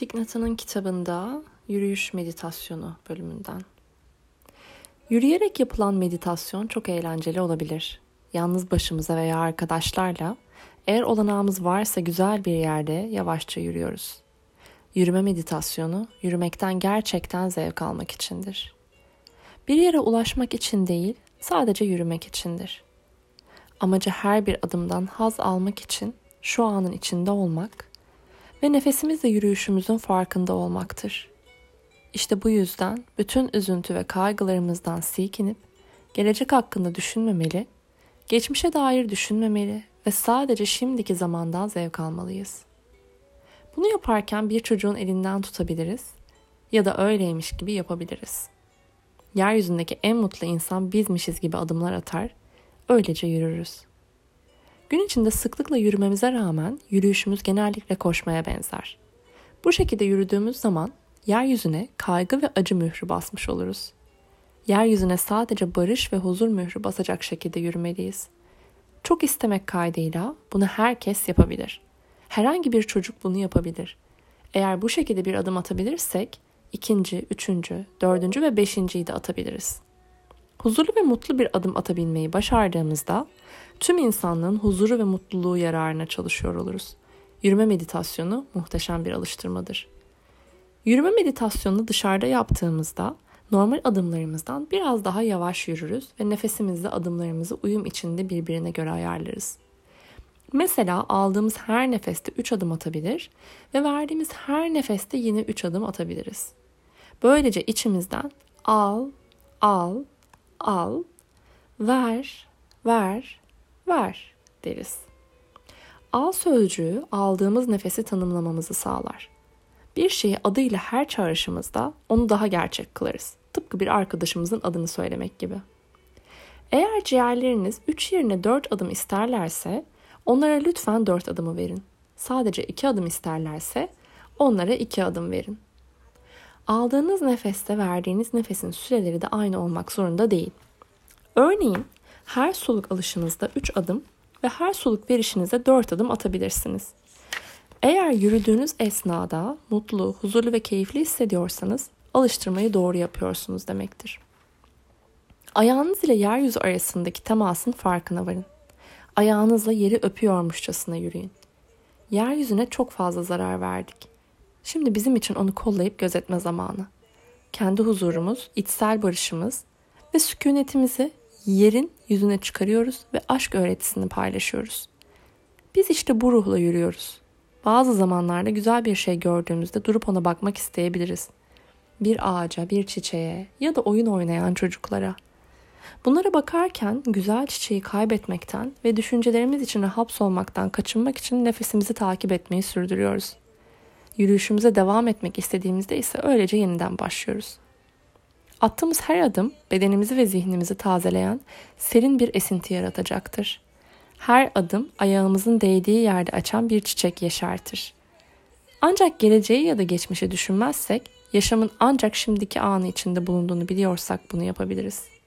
Thich kitabında Yürüyüş Meditasyonu bölümünden. Yürüyerek yapılan meditasyon çok eğlenceli olabilir. Yalnız başımıza veya arkadaşlarla eğer olanağımız varsa güzel bir yerde yavaşça yürüyoruz. Yürüme meditasyonu yürümekten gerçekten zevk almak içindir. Bir yere ulaşmak için değil, sadece yürümek içindir. Amacı her bir adımdan haz almak için şu anın içinde olmak ve nefesimizle yürüyüşümüzün farkında olmaktır. İşte bu yüzden bütün üzüntü ve kaygılarımızdan silkinip gelecek hakkında düşünmemeli, geçmişe dair düşünmemeli ve sadece şimdiki zamandan zevk almalıyız. Bunu yaparken bir çocuğun elinden tutabiliriz ya da öyleymiş gibi yapabiliriz. Yeryüzündeki en mutlu insan bizmişiz gibi adımlar atar, öylece yürürüz. Gün içinde sıklıkla yürümemize rağmen yürüyüşümüz genellikle koşmaya benzer. Bu şekilde yürüdüğümüz zaman yeryüzüne kaygı ve acı mührü basmış oluruz. Yeryüzüne sadece barış ve huzur mührü basacak şekilde yürümeliyiz. Çok istemek kaydıyla bunu herkes yapabilir. Herhangi bir çocuk bunu yapabilir. Eğer bu şekilde bir adım atabilirsek ikinci, üçüncü, dördüncü ve beşinciyi de atabiliriz. Huzurlu ve mutlu bir adım atabilmeyi başardığımızda tüm insanlığın huzuru ve mutluluğu yararına çalışıyor oluruz. Yürüme meditasyonu muhteşem bir alıştırmadır. Yürüme meditasyonunu dışarıda yaptığımızda normal adımlarımızdan biraz daha yavaş yürürüz ve nefesimizle adımlarımızı uyum içinde birbirine göre ayarlarız. Mesela aldığımız her nefeste 3 adım atabilir ve verdiğimiz her nefeste yine 3 adım atabiliriz. Böylece içimizden al, al, al, ver, ver, ver deriz. Al sözcüğü aldığımız nefesi tanımlamamızı sağlar. Bir şeyi adıyla her çağrışımızda onu daha gerçek kılarız. Tıpkı bir arkadaşımızın adını söylemek gibi. Eğer ciğerleriniz 3 yerine 4 adım isterlerse onlara lütfen 4 adımı verin. Sadece 2 adım isterlerse onlara 2 adım verin. Aldığınız nefeste verdiğiniz nefesin süreleri de aynı olmak zorunda değil. Örneğin her soluk alışınızda 3 adım ve her soluk verişinizde 4 adım atabilirsiniz. Eğer yürüdüğünüz esnada mutlu, huzurlu ve keyifli hissediyorsanız alıştırmayı doğru yapıyorsunuz demektir. Ayağınız ile yeryüzü arasındaki temasın farkına varın. Ayağınızla yeri öpüyormuşçasına yürüyün. Yeryüzüne çok fazla zarar verdik. Şimdi bizim için onu kollayıp gözetme zamanı. Kendi huzurumuz, içsel barışımız ve sükunetimizi yerin yüzüne çıkarıyoruz ve aşk öğretisini paylaşıyoruz. Biz işte bu ruhla yürüyoruz. Bazı zamanlarda güzel bir şey gördüğümüzde durup ona bakmak isteyebiliriz. Bir ağaca, bir çiçeğe ya da oyun oynayan çocuklara. Bunlara bakarken güzel çiçeği kaybetmekten ve düşüncelerimiz içine hapsolmaktan kaçınmak için nefesimizi takip etmeyi sürdürüyoruz. Yürüyüşümüze devam etmek istediğimizde ise öylece yeniden başlıyoruz. Attığımız her adım bedenimizi ve zihnimizi tazeleyen serin bir esinti yaratacaktır. Her adım ayağımızın değdiği yerde açan bir çiçek yeşertir. Ancak geleceği ya da geçmişi düşünmezsek, yaşamın ancak şimdiki anı içinde bulunduğunu biliyorsak bunu yapabiliriz.''